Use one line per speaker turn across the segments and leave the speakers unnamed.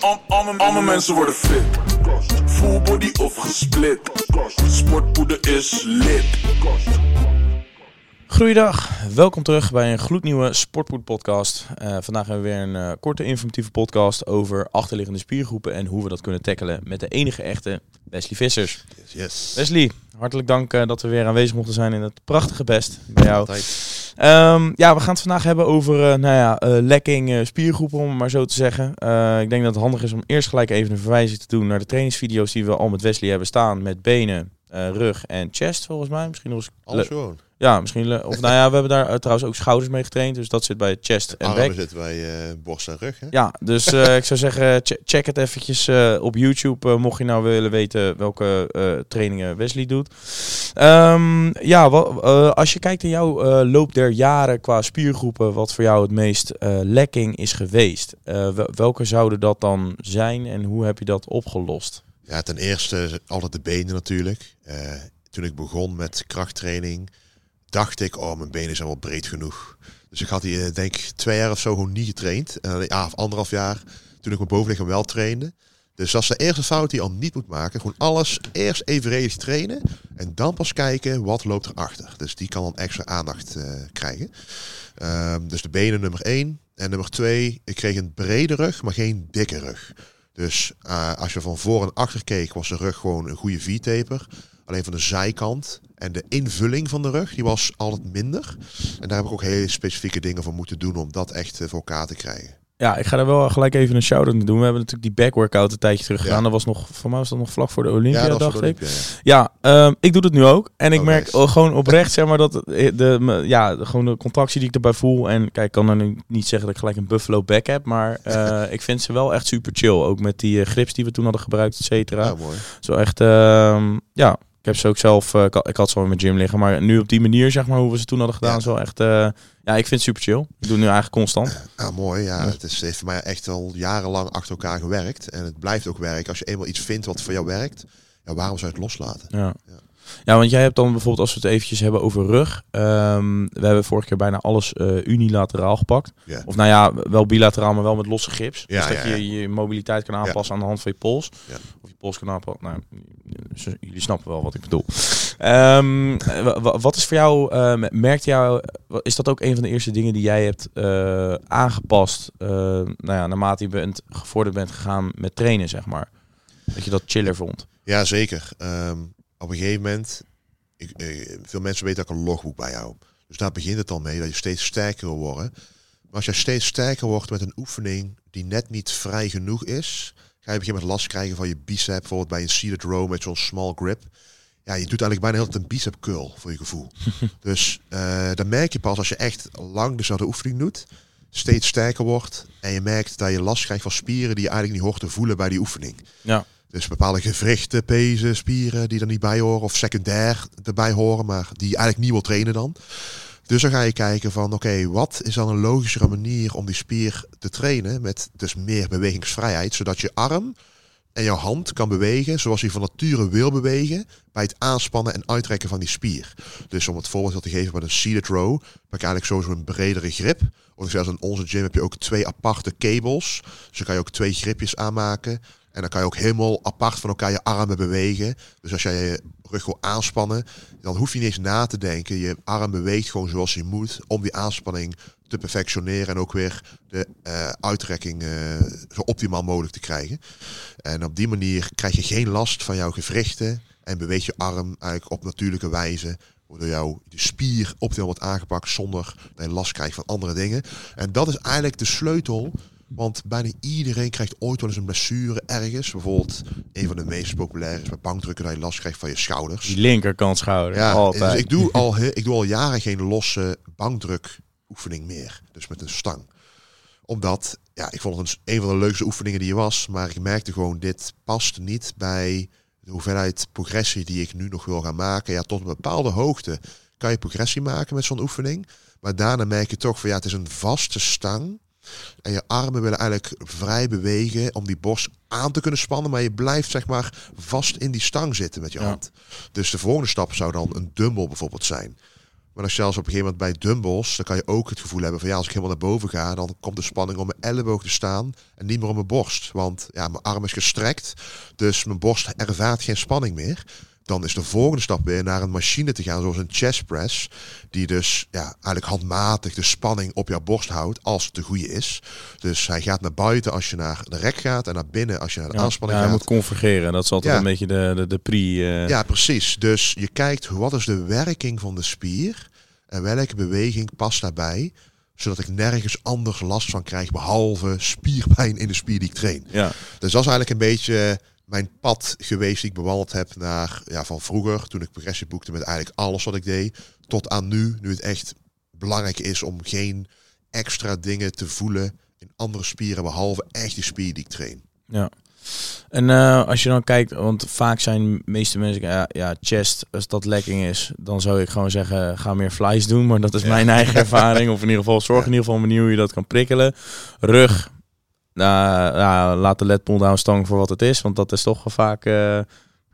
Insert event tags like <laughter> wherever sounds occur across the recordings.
Al, alle, mensen worden fit. Full body of gesplit. Sportpoeder is lit.
Goeiedag, welkom terug bij een gloednieuwe Sportpoed podcast. Eh, vandaag hebben we weer een eh, korte informatieve podcast over achterliggende spiergroepen en hoe we dat kunnen tackelen met de enige echte Wesley Vissers.
Yes, yes.
Wesley, hartelijk dank eh, dat we weer aanwezig mochten zijn in het prachtige best bij jou.
Altijd.
Ehm, ja, we gaan het vandaag hebben over uh, nou ja, uh, lekking uh, spiergroepen, om het maar zo te zeggen. ik denk dat het handig is om eerst gelijk even een verwijzing te doen naar de trainingsvideo's die we al met Wesley hebben staan. Met benen, rug en chest volgens mij. Misschien nog eens
Alles gewoon.
Ja, misschien. Of nou ja, we hebben daar trouwens ook schouders mee getraind. Dus dat zit bij chest en
Armen
back.
zitten bij borst en rug. Hè?
Ja, dus ik zou zeggen, <laughs> che check het eventjes op YouTube. mocht je nou willen weten welke trainingen Wesley doet. Um, ja, wat, als je kijkt in jouw loop der jaren qua spiergroepen, wat voor jou het meest lekking is geweest. welke zouden dat dan zijn en hoe heb je dat opgelost?
Ja, ten eerste altijd de benen natuurlijk. Toen ik begon met krachttraining, dacht ik, oh, mijn benen zijn wel breed genoeg. Dus ik had die, denk ik, twee jaar of zo gewoon niet getraind. Uh, ja, of anderhalf jaar, toen ik mijn bovenlichaam wel trainde. Dus dat is de eerste fout die al niet moet maken. Gewoon alles eerst evenredig trainen. En dan pas kijken wat loopt erachter. Dus die kan dan extra aandacht uh, krijgen. Um, dus de benen nummer één. En nummer twee, ik kreeg een brede rug, maar geen dikke rug. Dus uh, als je van voor en achter keek, was de rug gewoon een goede V-taper. Alleen van de zijkant en de invulling van de rug, die was altijd minder. En daar heb ik ook hele specifieke dingen voor moeten doen om dat echt uh, voor elkaar te krijgen.
Ja, ik ga er wel gelijk even een shout-out doen. We hebben natuurlijk die back workout een tijdje terug gedaan. Ja. Dat was nog, voor mij was dat nog vlak voor de Olympia,
ja,
dacht ik.
Ja,
ja um, ik doe het nu ook. En ik
Oh,
merk
nice.
gewoon oprecht, zeg maar, dat de, ja, gewoon de contractie die ik erbij voel. En kijk, ik kan dan nu niet zeggen dat ik gelijk een buffalo back heb. Maar uh, <laughs> ik vind ze wel echt super chill. Ook met die uh, grips die we toen hadden gebruikt, et cetera. Zo echt, uh, ja... Ik heb ze ook zelf, uh, ik had ze al in mijn gym liggen, maar nu op die manier, zeg maar, hoe we ze toen hadden gedaan,
Ja.
is wel echt, uh, ja, ik vind het super chill. Ik doe het nu eigenlijk constant. <laughs>
Ah, mooi. Ja, het is, heeft voor mij echt al jarenlang achter elkaar gewerkt. En het blijft ook werken. Als je eenmaal iets vindt wat voor jou werkt, ja, waarom zou je het loslaten?
Ja.
Ja.
Ja, want jij hebt dan bijvoorbeeld, als we het eventjes hebben over rug. Um, we hebben vorige keer bijna alles uh, unilateraal gepakt. Of nou ja, wel bilateraal, maar wel met losse grips.
Ja,
dus dat
ja,
je je mobiliteit kan aanpassen aan de hand van je pols.
Ja.
Of je pols kan aanpassen. Nou, jullie snappen wel wat ik bedoel. Um, wat is voor jou, uh, merkt jou, is dat ook een van de eerste dingen die jij hebt uh, aangepast, uh, nou ja, naarmate je bent, gevorderd bent gegaan met trainen, zeg maar? Dat je dat chiller vond?
Ja, zeker. Um, op een gegeven moment, ik, eh, veel mensen weten dat ik een logboek bij jou. Dus daar begint het al mee, dat je steeds sterker wil worden. Maar als je steeds sterker wordt met een oefening die net niet vrij genoeg is, ga je gegeven moment last krijgen van je bicep, bijvoorbeeld bij een seated row met zo'n small grip. Ja, je doet eigenlijk bijna heel een bicep curl voor je gevoel. <laughs> dus uh, dan merk je pas als je echt lang dezelfde oefening doet, steeds sterker wordt en je merkt dat je last krijgt van spieren die je eigenlijk niet hoort te voelen bij die oefening.
Ja.
Dus bepaalde gewrichten, pezen, spieren die er niet bij horen of secundair erbij horen, maar die je eigenlijk niet wil trainen dan. Dus dan ga je kijken van oké, wat is dan een logischere manier om die spier te trainen met dus meer bewegingsvrijheid, zodat je arm en jouw hand kan bewegen zoals je van nature wil bewegen bij het aanspannen en uitrekken van die spier. Dus om het voorbeeld te geven met een seated row, heb ik eigenlijk sowieso een bredere grip. Of zelfs in onze gym heb je ook twee aparte cables. Dus dan kan je ook twee gripjes aanmaken. En dan kan je ook helemaal apart van elkaar je armen bewegen. Dus als jij je rug wil aanspannen, dan hoef je niet eens na te denken. Je arm beweegt gewoon zoals je moet om die aanspanning te perfectioneren en ook weer de uh, uitrekking uh, zo optimaal mogelijk te krijgen. En op die manier krijg je geen last van jouw gewrichten en beweeg je arm eigenlijk op natuurlijke wijze waardoor jouw spier optimaal wordt aangepakt zonder dat je last krijgt van andere dingen. En dat is eigenlijk de sleutel want bijna iedereen krijgt ooit wel eens een blessure ergens. Bijvoorbeeld een van de meest populaire is bij bankdrukken dat je last krijgt van je schouders.
Die linkerkant schouder,
Ja,
altijd.
dus ik doe, al, ik doe al jaren geen losse bankdruk oefening meer. Dus met een stang. Omdat, ja, ik vond het een van de leukste oefeningen die er was. Maar ik merkte gewoon, dit past niet bij de hoeveelheid progressie die ik nu nog wil gaan maken. Ja, tot een bepaalde hoogte kan je progressie maken met zo'n oefening. Maar daarna merk je toch van, ja, het is een vaste stang. En je armen willen eigenlijk vrij bewegen om die borst aan te kunnen spannen. Maar je blijft zeg maar vast in die stang zitten met je
Ja.
hand. Dus de volgende stap zou dan een dumbbell bijvoorbeeld zijn. Maar als je zelfs op een gegeven moment bij dumbbells, dan kan je ook het gevoel hebben van ja, als ik helemaal naar boven ga, dan komt de spanning om mijn elleboog te staan en niet meer om mijn borst. Want ja, mijn arm is gestrekt, dus mijn borst ervaart geen spanning meer. Dan is de volgende stap weer naar een machine te gaan, zoals een chest press. Die dus ja, eigenlijk handmatig de spanning op jouw borst houdt, als het de goede is. Dus hij gaat naar buiten als je naar de rek gaat en naar binnen als je naar de
Ja,
aanspanning
ja, hij
gaat.
moet convergeren. Dat is altijd
Ja.
een beetje de, de, de pre... eh,
Ja, precies. Dus je kijkt wat is de werking van de spier en welke beweging past daarbij, zodat ik nergens anders last van krijg behalve spierpijn in de spier die ik train.
ja.
Dus dat is eigenlijk een beetje mijn pad geweest die ik bewandeld heb naar ja, van vroeger, toen ik progressie boekte met eigenlijk alles wat ik deed, tot aan nu, nu het echt belangrijk is om geen extra dingen te voelen in andere spieren behalve echt die spier die ik train.
Ja. En eh, als je dan kijkt, want vaak zijn de meeste mensen, ja, ja, chest, als dat lekking is, dan zou ik gewoon zeggen, ga meer flies doen. Maar dat is
Ja.
mijn eigen ervaring. Of in ieder geval, zorg in ieder geval manier hoe je dat kan prikkelen. Rug, nou, laat de led pull down stang voor wat het is. Want dat is toch vaak... eh,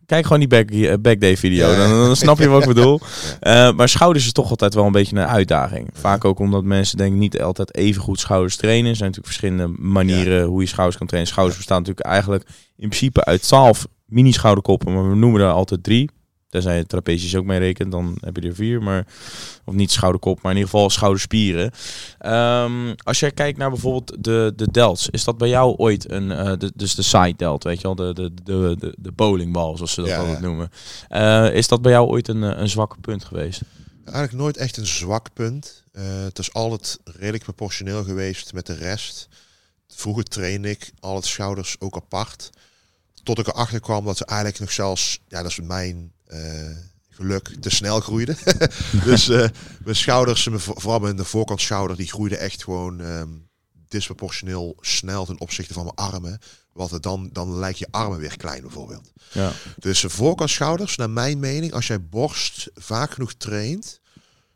Kijk gewoon die back, eh, back day video,
Ja.
dan, dan snap je wat ik <laughs> bedoel. Eh, maar schouders is toch altijd wel een beetje een uitdaging. Vaak ook omdat mensen denk ik niet altijd even goed schouders trainen. Er zijn natuurlijk verschillende manieren hoe je schouders kan trainen. Schouders bestaan natuurlijk eigenlijk in principe uit 12 mini schouderkoppen, maar we noemen er altijd drie. Tenzij je trapezius ook mee rekent, dan heb je er vier. Maar, of niet schouderkop, maar in ieder geval schouderspieren. Ehm, als jij kijkt naar bijvoorbeeld de, de delts, is dat bij jou ooit een, eh, de, dus de side delt, weet je wel, de, de, de, de, de bowlingbal, zoals ze dat
Ja,
altijd
ja.
noemen. Eh, is dat bij jou ooit een, eh, een zwakke punt geweest?
Eigenlijk nooit echt een zwak punt. Het is altijd redelijk proportioneel geweest met de rest. Vroeger trainde ik altijd schouders ook apart. Tot ik erachter kwam dat ze eigenlijk nog zelfs, ja dat is mijn geluk, te snel groeiden. <laughs> dus eh, mijn schouders, vooral mijn de voorkant schouder, die groeide echt gewoon ehm, disproportioneel snel ten opzichte van mijn armen. Wat het dan, dan lijkt je armen weer klein bijvoorbeeld.
Ja.
Dus de voorkant schouders, naar mijn mening, als jij borst vaak genoeg traint,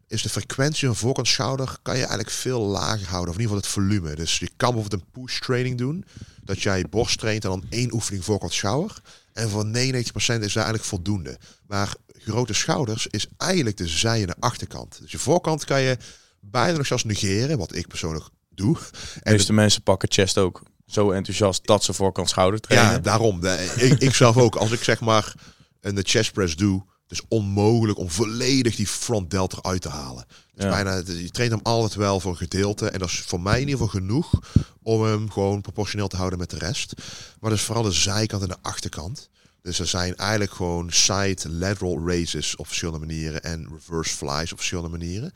is de frequentie van voorkant schouder kan je eigenlijk veel lager houden. Of in ieder geval het volume. Dus je kan bijvoorbeeld een push training doen. Dat jij borst traint en dan één oefening voorkant schouder. En voor 99% is daar eigenlijk voldoende. Maar grote schouders is eigenlijk de zij- en de achterkant. Dus je voorkant kan je bijna nog zelfs negeren, wat ik persoonlijk doe.
De
En
meeste mensen pakken chest ook zo enthousiast dat ze voorkant schouder trainen.
Ja, daarom. De- ik, ik zelf ook. Als ik zeg maar een de chest press doe, is onmogelijk om volledig die front delta eruit te halen. Dus
Ja.
bijna, je traint hem altijd wel voor een gedeelte. En dat is voor mij in ieder geval genoeg om hem gewoon proportioneel te houden met de rest. Maar dus vooral de zijkant en de achterkant. Dus er zijn eigenlijk gewoon side lateral raises op verschillende manieren en reverse flies op verschillende manieren.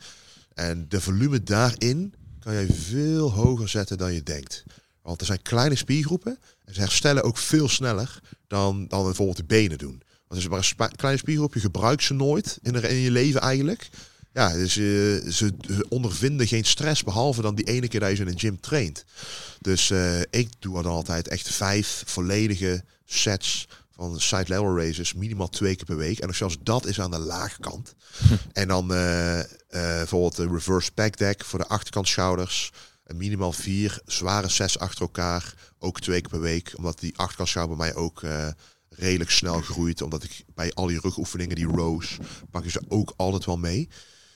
En de volume daarin kan jij veel hoger zetten dan je denkt. Want er zijn kleine spiergroepen en ze herstellen ook veel sneller dan, dan bijvoorbeeld de benen doen. Want als je maar een kleine spiergroep, je gebruikt ze nooit in, je leven eigenlijk. Ja, dus eh, ze, ondervinden geen stress behalve dan die ene keer dat je ze in een gym traint. Dus eh, ik doe dan altijd echt vijf volledige sets van side level raises, minimaal twee keer per week. En nog zelfs dat is aan de lage kant. <laughs> En dan eh, bijvoorbeeld de reverse back deck voor de achterkant schouders. En minimaal vier zware sets achter elkaar, ook twee keer per week. Omdat die achterkant schouder bij mij ook redelijk snel groeit. Omdat ik bij al die rugoefeningen, die rows, pak je ze ook altijd wel mee.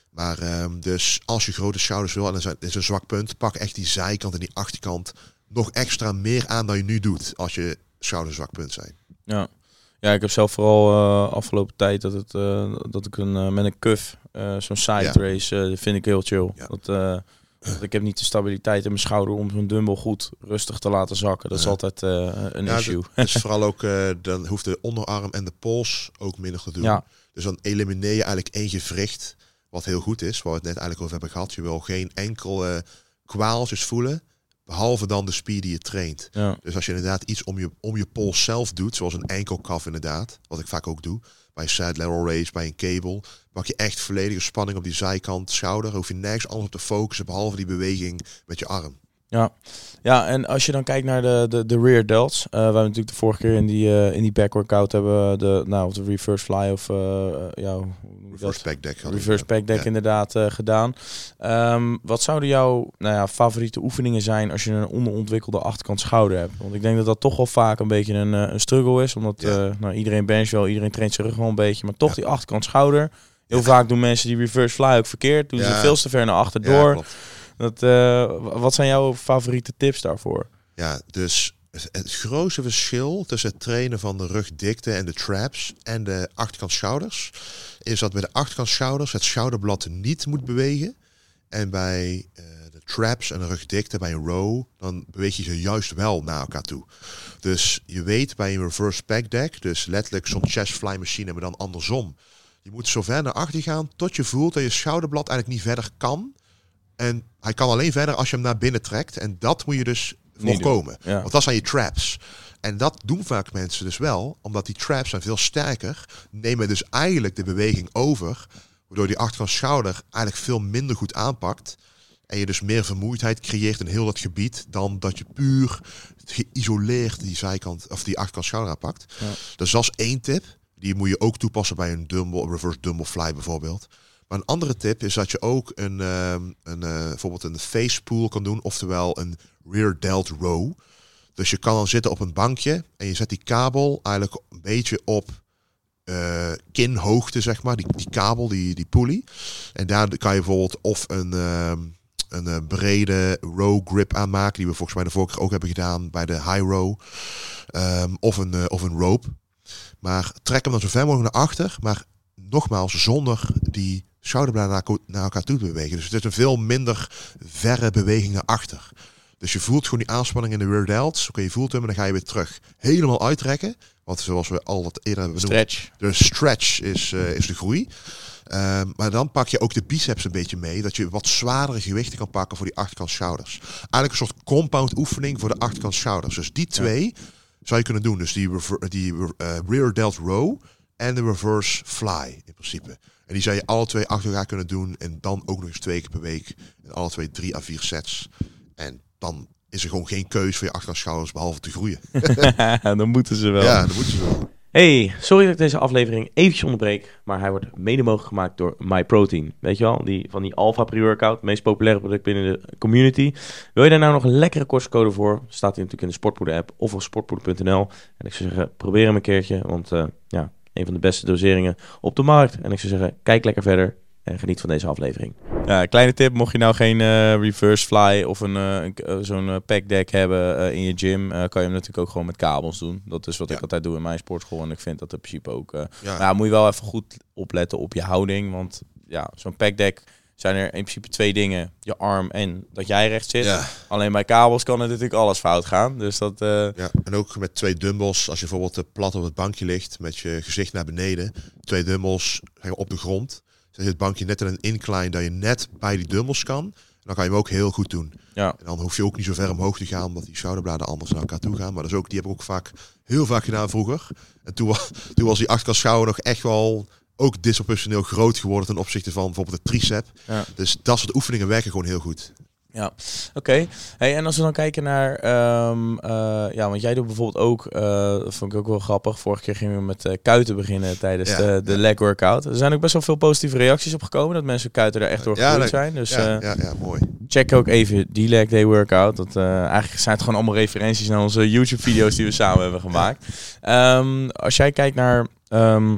Maar ehm, dus als je grote schouders wil en dat is een zwak punt, pak echt die zijkant en die achterkant nog extra meer aan dan je nu doet als je schouders zwak punt zijn.
Ja. ja, ik heb zelf vooral eh, afgelopen tijd dat, het, eh, dat ik een, eh, met een cuff, zo'n side
Ja.
race, vind ik heel chill.
Ja.
Dat, want ik heb niet de stabiliteit in mijn schouder om zo'n dumbbell goed rustig te laten zakken. Dat is altijd eh, een
Ja,
issue.
Dus <laughs> vooral ook, eh, dan hoeft de onderarm en de pols ook minder te doen.
Ja,
Dus dan elimineer je eigenlijk één gewricht, wat heel goed is, waar we het net eigenlijk over hebben gehad. Je wil geen enkel eh, kwaaltjes voelen, behalve dan de spier die je traint.
ja,
Dus als je inderdaad iets om je, om je pols zelf doet, zoals een enkelkaf inderdaad, wat ik vaak ook doe, bij een side lateral raise, bij een cable, pak je echt volledige spanning op die zijkant, schouder, hoef je nergens anders op te focussen, behalve die beweging met je arm.
Ja. ja, en als je dan kijkt naar de, de, de rear delts, eh we hebben natuurlijk de vorige keer in die, eh, in die back workout hebben we de, nou, of de reverse fly of eh, eh, ja, je dat?
Reverse back deck.
reverse back deck
Ja.
inderdaad eh, gedaan. Ehm, wat zouden jouw nou ja, favoriete oefeningen zijn als je een onderontwikkelde achterkant schouder hebt? Want ik denk dat dat toch wel vaak een beetje een, eh, een struggle is. Omdat
Ja.
eh, nou, iedereen bench wel, iedereen traint zijn rug wel een beetje. Maar toch
Ja.
die achterkant schouder Heel vaak doen mensen die reverse fly ook verkeerd. Doen ze veel te ver naar achter door. Dat, eh, wat zijn jouw favoriete tips daarvoor?
Ja, dus het, het grootste verschil tussen het trainen van de rugdikte en de traps en de achterkant schouders is dat bij de achterkant schouders het schouderblad niet moet bewegen. En bij eh, de traps en de rugdikte, bij een row, dan beweeg je ze juist wel naar elkaar toe. Dus je weet bij een reverse pack deck, dus letterlijk zo'n chest fly machine, maar dan andersom. Je moet zo ver naar achter gaan tot je voelt dat je schouderblad eigenlijk niet verder kan. En hij kan alleen verder als je hem naar binnen trekt. En dat moet je dus voorkomen.
Ja.
Want dat zijn je traps. En dat doen vaak mensen dus wel, omdat die traps zijn veel sterker, nemen dus eigenlijk de beweging over, waardoor die achterkant schouder eigenlijk veel minder goed aanpakt. En je dus meer vermoeidheid creëert in heel dat gebied dan dat je puur geïsoleerd die zijkant of die achterkant schouder aanpakt.
Ja.
Dus dat is één tip. Die moet je ook toepassen bij een dumbbell, reverse dumbbell fly bijvoorbeeld. Een andere tip is dat je ook een, ehm, een eh, bijvoorbeeld een face pull kan doen, oftewel een rear delt row. Dus je kan dan zitten op een bankje en je zet die kabel eigenlijk een beetje op eh, kinhoogte, zeg maar. Die, die kabel, die, die pulley. En daar kan je bijvoorbeeld of een, ehm, een eh, brede row grip aanmaken, die we volgens mij de vorige ook hebben gedaan bij de high row. Ehm, of, een, of een rope. Maar trek hem dan zo ver mogelijk naar achter. Maar nogmaals, zonder die schouderbladen naar, elkaar toe te bewegen. Dus het is een veel minder verre beweging naar achter. Dus je voelt gewoon die aanspanning in de rear delts. Oké, je voelt hem en dan ga je weer terug. Helemaal uittrekken. Want zoals we al wat eerder hebben benoemd,
Stretch.
de stretch is, eh, is de groei. Ehm, maar dan pak je ook de biceps een beetje mee. Dat je wat zwaardere gewichten kan pakken voor die achterkant schouders. Eigenlijk een soort compound oefening voor de achterkant schouders. Dus die twee zou je kunnen doen. Dus die, die eh, rear delt row en de reverse fly in principe. En die zou je alle twee achter elkaar kunnen doen. En dan ook nog eens twee keer per week. En alle twee drie à vier sets. En dan is er gewoon geen keus voor je achterkant schouders behalve te groeien. <laughs>
Dan moeten ze wel.
Ja, dat moeten ze wel.
Hey, sorry dat ik deze aflevering eventjes onderbreek, maar hij wordt mede mogelijk gemaakt door MyProtein. Weet je wel, die, van die Alpha pre-workout, het meest populaire product binnen de community. Wil je daar nou nog een lekkere kortcode voor? Staat die natuurlijk in de Sportpoeder app of op sportpoeder.nl. En ik zou zeggen, probeer hem een keertje, want eh, ja, een van de beste doseringen op de markt. En ik zou zeggen, kijk lekker verder en geniet van deze aflevering. Ja, kleine tip, mocht je nou geen eh, reverse fly of een, eh, eh, zo'n pack deck hebben in je gym, eh, kan je hem natuurlijk ook gewoon met kabels doen. Dat is wat
Ja.
ik altijd doe in mijn sportschool en ik vind dat in principe ook... eh,
Ja.
maar ja, moet je wel even goed opletten op je houding, want ja, zo'n pack deck zijn er in principe twee dingen. Je arm en dat jij recht zit.
Ja.
Alleen bij kabels kan er natuurlijk alles fout gaan. Dus dat... eh,
Ja, en ook met twee dumbbells, als je bijvoorbeeld eh, plat op het bankje ligt met je gezicht naar beneden, twee dumbbells op de grond, zet je het bankje net in een incline dat je net bij die dumbbells kan. Dan kan je hem ook heel goed doen.
ja.
En dan hoef je ook niet zo ver omhoog te gaan, omdat die schouderbladen anders naar elkaar toe gaan. Maar dat is ook, die heb ik ook vaak, heel vaak gedaan vroeger. En toen <laughs> was die achterkant schouder nog echt wel ook disproportioneel groot geworden ten opzichte van bijvoorbeeld de tricep.
Ja.
Dus dat soort oefeningen werken gewoon heel goed.
Ja, oké. Hey, en als we dan kijken naar, ehm, eh, ja, want jij doet bijvoorbeeld ook, dat vond ik ook wel grappig. Vorige keer gingen we met eh, kuiten beginnen tijdens
Ja,
de, de
ja.
leg workout. Er zijn ook best wel veel positieve reacties op gekomen, dat mensen kuiten daar echt door
Ja,
zijn. Dus
ja, ja, ja, mooi.
check ook even die leg day workout. Dat, eigenlijk zijn het gewoon allemaal referenties naar onze YouTube-video's die we samen hebben gemaakt. Ehm, als jij kijkt naar ehm,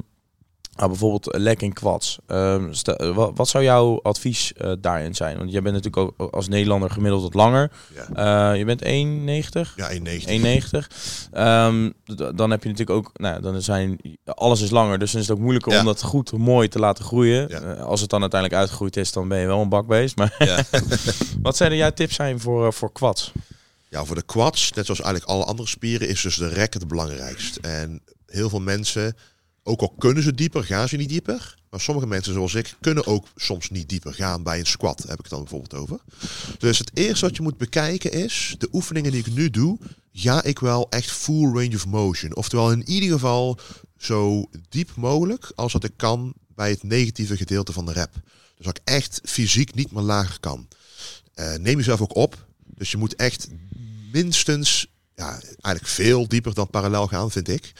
nou, bijvoorbeeld leg in quads, ehm, stel- wat, zou jouw advies eh, daarin zijn? Want jij bent natuurlijk ook als Nederlander gemiddeld wat langer.
Ja,
Eh, je bent 1,90.
ja 1,90.
1,90. Ehm, dan heb je natuurlijk ook, nou, dan zijn alles is langer, dus dan is het ook moeilijker
Ja.
om dat goed mooi te laten groeien.
Ja.
Eh, als het dan uiteindelijk uitgegroeid is, dan ben je wel een bakbeest. Maar
Ja. <laughs>
wat zouden jouw tips zijn voor, eh, voor quads?
Ja, voor de quads, net zoals eigenlijk alle andere spieren, is dus de rek het belangrijkst. En heel veel mensen, ook al kunnen ze dieper, gaan ze niet dieper. Maar sommige mensen, zoals ik, kunnen ook soms niet dieper gaan bij een squat. Heb ik het dan bijvoorbeeld over. Dus het eerste wat je moet bekijken is, de oefeningen die ik nu doe, ga ik wel echt full range of motion. Oftewel in ieder geval zo diep mogelijk als dat ik kan bij het negatieve gedeelte van de rep. Dus dat ik echt fysiek niet meer lager kan. Eh, neem jezelf ook op. Dus je moet echt minstens, ja, eigenlijk veel dieper dan parallel gaan, vind ik.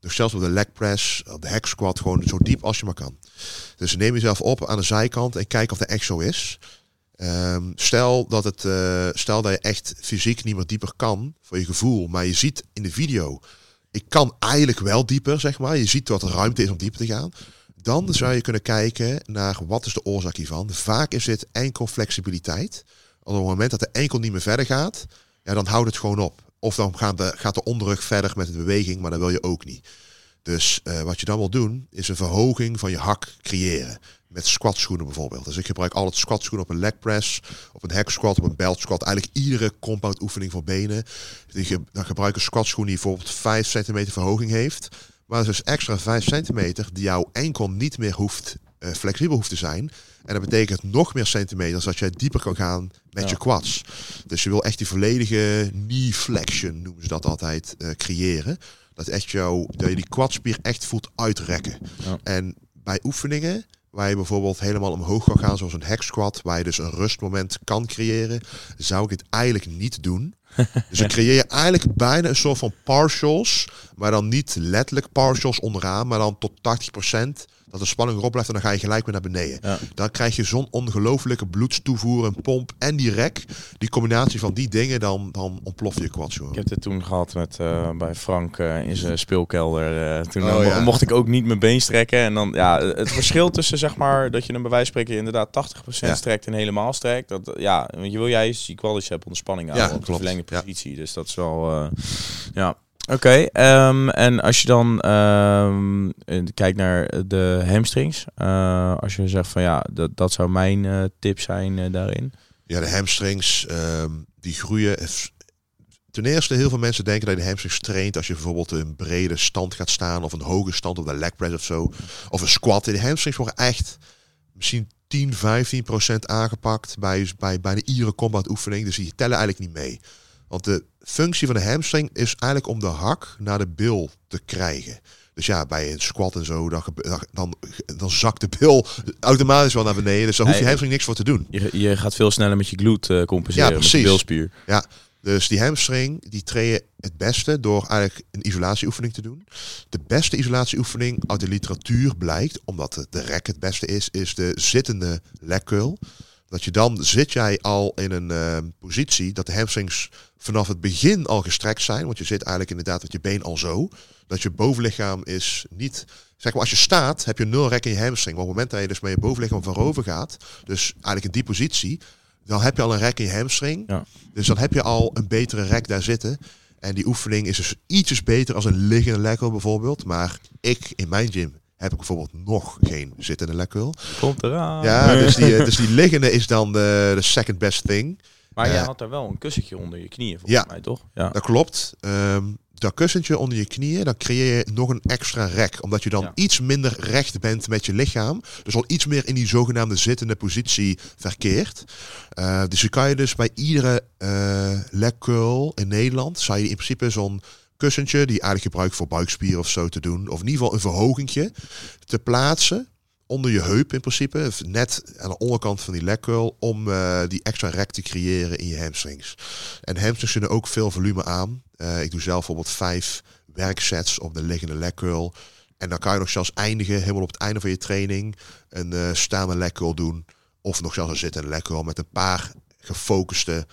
Dus zelfs op de leg press, de hack squat, gewoon zo diep als je maar kan. Dus neem jezelf op aan de zijkant en kijk of dat echt zo is. Ehm, stel, dat het, eh, stel dat je echt fysiek niet meer dieper kan voor je gevoel, maar je ziet in de video, ik kan eigenlijk wel dieper, zeg maar. Je ziet wat er ruimte is om dieper te gaan. dan zou je kunnen kijken naar wat is de oorzaak hiervan. Vaak is dit enkel flexibiliteit. Op het moment dat de enkel niet meer verder gaat, ja, dan houdt het gewoon op. Of dan gaat de, gaat de onderrug verder met de beweging, maar dat wil je ook niet. Dus uh, wat je dan wil doen, is een verhoging van je hak creëren. Met squatschoenen bijvoorbeeld. Dus ik gebruik altijd squatschoenen op een leg press, op een hack squat, op een belt squat. Eigenlijk iedere compound oefening voor benen. Dan gebruik een squatschoen die bijvoorbeeld 5 centimeter verhoging heeft. Maar dus extra 5 centimeter die jouw enkel niet meer hoeft, uh, flexibel hoeft te zijn. En dat betekent nog meer centimeters dat jij dieper kan gaan met
Ja.
je quads. Dus je wil echt die volledige knee flexion, noemen ze dat altijd, eh, creëren. Dat, echt jou, dat je die quadspier echt voelt uitrekken.
Ja.
En bij oefeningen waar je bijvoorbeeld helemaal omhoog kan gaan, zoals een hack squat, waar je dus een rustmoment kan creëren, zou ik het eigenlijk niet doen. <laughs> Dus dan creëer je eigenlijk bijna een soort van partials, maar dan niet letterlijk partials onderaan, maar dan tot 80%. Dat de spanning erop blijft en dan ga je gelijk weer naar beneden.
Ja.
Dan krijg je zo'n ongelofelijke bloedstoevoer, een pomp en die rek. Die combinatie van die dingen, dan, dan ontploft je gewoon.
Ik heb dit toen gehad met, eh, bij Frank eh, in zijn speelkelder. eh, toen
Oh, ja.
mocht ik ook niet mijn been strekken. En dan, ja, het verschil tussen zeg maar dat je een van spreken inderdaad 80%
Ja.
strekt en helemaal strekt. Dat, ja, want je wil juist die qualities hebben onder spanning houden op de verlengde positie. Dus dat is wel, ja. Oké, ehm, en als je dan ehm, eh, kijkt naar de hamstrings, eh, als je zegt van ja, dat, dat zou mijn eh, tip zijn daarin.
Ja, de hamstrings, ehm, die groeien. Ten eerste, heel veel mensen denken dat je de hamstrings traint als je bijvoorbeeld een brede stand gaat staan of een hoge stand op de leg press of zo. Of een squat. De hamstrings worden echt misschien 10, 15 procent aangepakt bij, bij bijna iedere combat oefening. Dus die tellen eigenlijk niet mee. Want de functie van de hamstring is eigenlijk om de hak naar de bil te krijgen. Dus ja, bij een squat en zo, dan, dan, dan zakt de bil automatisch wel naar beneden. Dus daar hoeft je hamstring niks voor te doen.
Je, je gaat veel sneller met je glute eh, compenseren,
Ja,
met
precies.
bilspier.
Dus die hamstring, die train je het beste door eigenlijk een isolatieoefening te doen. De beste isolatieoefening uit de literatuur blijkt, omdat de, de rek het beste is, is de zittende leg curl. Dat je dan zit jij al in een eh, positie dat de hamstrings vanaf het begin al gestrekt zijn. Want je zit eigenlijk inderdaad met je been al zo. Dat je bovenlichaam is niet... Zeg maar, als je staat, heb je nul rek in je hamstring. Maar op het moment dat je dus met je bovenlichaam voorover gaat, dus eigenlijk in die positie, dan heb je al een rek in je hamstring.
Ja.
Dus dan heb je al een betere rek daar zitten. En die oefening is dus ietsjes beter als een liggende curl bijvoorbeeld. Maar ik, in mijn gym, heb ik bijvoorbeeld nog geen zittende leg curl.
Komt eraan.
Ja, dus die, eh, dus die liggende is dan de, de second best thing.
Maar jij
Eh,
had daar wel een kussentje onder je knieën, volgens
Ja.
mij, toch? Ja.
Dat klopt. Ehm, dat kussentje onder je knieën, dan creëer je nog een extra rek. Omdat je dan
Ja.
iets minder recht bent met je lichaam. Dus al iets meer in die zogenaamde zittende positie verkeert. Eh, dus je kan je dus bij iedere eh leg curl in Nederland, zou je in principe zo'n kussentje, die eigenlijk gebruikt voor buikspieren of zo te doen. Of in ieder geval een verhogingje te plaatsen onder je heup in principe, net aan de onderkant van die curl, om eh, die extra rek te creëren in je hamstrings. En hamstrings kunnen ook veel volume aan. Eh, ik doe zelf bijvoorbeeld vijf werksets op de liggende curl. En dan kan je nog zelfs eindigen, helemaal op het einde van je training, een eh, staande curl doen. Of nog zelfs een zittende curl met een paar gefocuste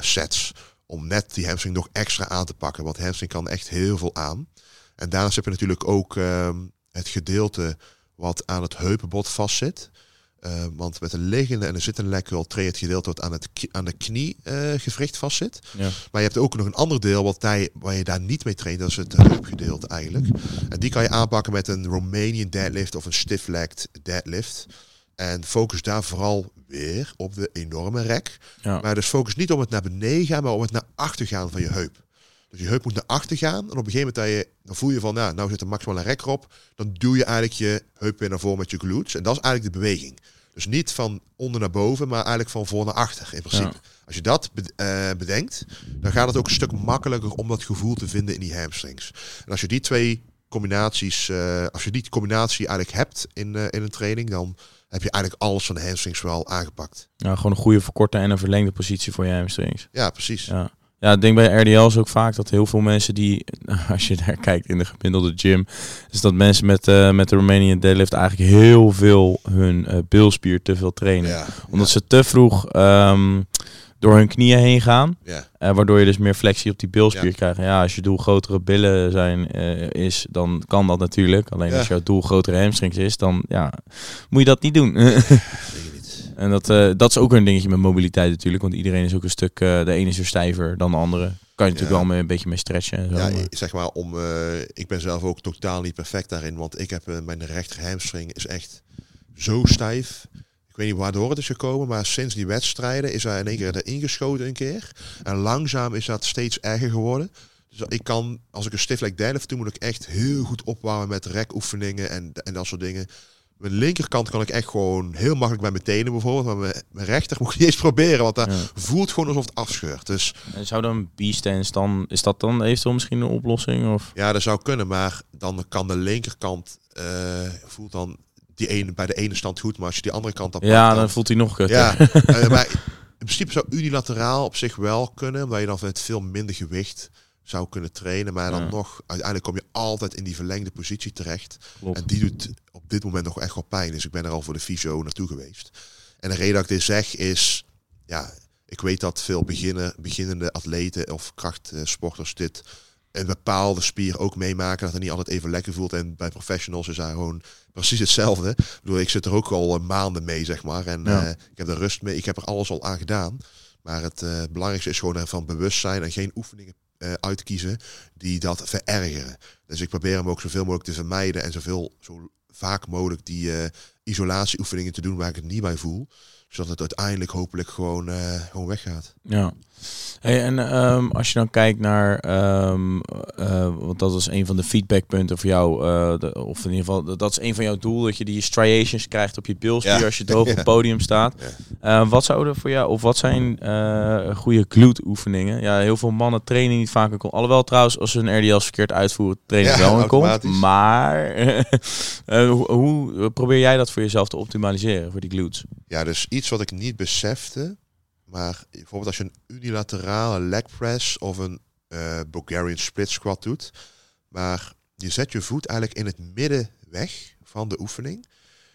sets. Om net die hamstring nog extra aan te pakken. Want hamstring kan echt heel veel aan. En daarnaast heb je natuurlijk ook ehm, het gedeelte wat aan het heupenbod vastzit. Eh, want met een liggende en een zittende train je het gedeelte wat aan, het, aan de kniegewricht vastzit.
Ja.
Maar je hebt ook nog een ander deel wat hij, waar je daar niet mee traint. Dat is het heupgedeelte eigenlijk. En die kan je aanpakken met een Romanian deadlift of een stiff-legged deadlift. En focus daar vooral weer op de enorme rek.
Ja.
Maar dus focus niet op het naar beneden gaan, maar op het naar achter gaan van je heup. Dus je heup moet naar achter gaan. En op een gegeven moment dat je, dan voel je van, nou, nou zit er maximaal een rek erop. Dan duw je eigenlijk je heup weer naar voren met je glutes. En dat is eigenlijk de beweging. Dus niet van onder naar boven, maar eigenlijk van voor naar achter in principe. Als je dat eh, bedenkt, dan gaat het ook een stuk makkelijker om dat gevoel te vinden in die hamstrings. En als je die twee combinaties, eh, als je die combinatie eigenlijk hebt in, eh, in een training, dan heb je eigenlijk alles van de hamstrings wel aangepakt.
ja, gewoon een goede verkorte en een verlengde positie voor je hamstrings.
Ja, precies.
Ja. Ja, ik denk bij RDL is ook vaak dat heel veel mensen die, <laughs> als je daar kijkt in de gemiddelde gym, is dat mensen met, eh, met de Romanian deadlift eigenlijk heel veel hun eh bilspier te veel trainen.
Ja,
Omdat ze te vroeg ehm, door hun knieën heen gaan.
Ja.
Eh, waardoor je dus meer flexie op die bilspier
Ja.
krijgt. Ja, als je doel grotere billen zijn, eh, is, dan kan dat natuurlijk. Alleen
Ja.
als jouw doel grotere hamstrings is, dan ja, moet je dat niet doen. <laughs> En dat, eh, dat is ook een dingetje met mobiliteit natuurlijk. Want iedereen is ook een stuk, de ene is weer stijver dan de andere. Kan je natuurlijk wel mee, een beetje mee stretchen. En zo,
Ja,
maar-
zeg maar om. ik ben zelf ook totaal niet perfect daarin, want ik heb mijn rechter hamstring is echt zo stijf. Weet niet waardoor het is gekomen, maar sinds die wedstrijden is hij in één keer erin geschoten een keer. En langzaam is dat steeds erger geworden. Dus ik kan, als ik een stiff leg deadlift doe, moet ik echt heel goed opwarmen met rekoefeningen en, en dat soort dingen. Mijn linkerkant kan ik echt gewoon heel makkelijk bij mijn tenen bijvoorbeeld, maar mijn, mijn rechter moet ik niet eens proberen, want dat
Ja.
voelt gewoon alsof het afscheurt. Dus
En zou dan B-stance dan, is dat dan eventueel misschien een oplossing? Of?
Ja, dat zou kunnen, maar dan kan de linkerkant eh, voelt dan die ene bij de ene stand goed, maar als je die andere kant op
Ja, dan voelt hij nog kut.
ja, <laughs> eh, maar in principe zou unilateraal op zich wel kunnen, omdat je dan met veel minder gewicht zou kunnen trainen, maar dan
Ja.
nog uiteindelijk kom je altijd in die verlengde positie terecht
Klopt.
en die doet op dit moment nog echt wel pijn. Dus ik ben er al voor de fysio naartoe geweest. En de reden dat ik dit zeg is, ja, ik weet dat veel beginnen, beginnende atleten of krachtsporters dit een bepaalde spier ook meemaken dat het niet altijd even lekker voelt. En bij professionals is daar gewoon precies hetzelfde. Ik bedoel, ik zit er ook al eh, maanden mee, zeg maar. En
Ja.
eh, ik heb er rust mee. Ik heb er alles al aan gedaan. Maar het eh, belangrijkste is gewoon ervan bewust zijn en geen oefeningen uitkiezen die dat verergeren. Dus ik probeer hem ook zoveel mogelijk te vermijden en zoveel zo vaak mogelijk die isolatieoefeningen te doen waar ik het niet bij voel. Zodat het uiteindelijk hopelijk gewoon, gewoon weggaat.
Ja. Hey, en ehm, als je dan kijkt naar, eh, want dat is een van de feedbackpunten voor jou, eh, de- of in ieder geval, dat- is een van jouw doel, dat je die striations krijgt op je bilspier
Ja.
als je droog op het <laughs> podium staat.
Ja.
Eh, wat zouden voor jou, of wat zijn eh, goede glute oefeningen? Ja, heel veel mannen trainen niet vaak een kon. Alhoewel trouwens, als ze hun RDL's verkeerd uitvoeren, trainen
Ja,
wel een
automatisch.
Maar <laughs> hoe, hoe probeer jij dat voor jezelf te optimaliseren, voor die glutes?
Ja, dus iets wat ik niet besefte. Maar bijvoorbeeld als je een unilaterale leg press of een eh, Bulgarian split squat doet. Maar je zet je voet eigenlijk in het midden weg van de oefening.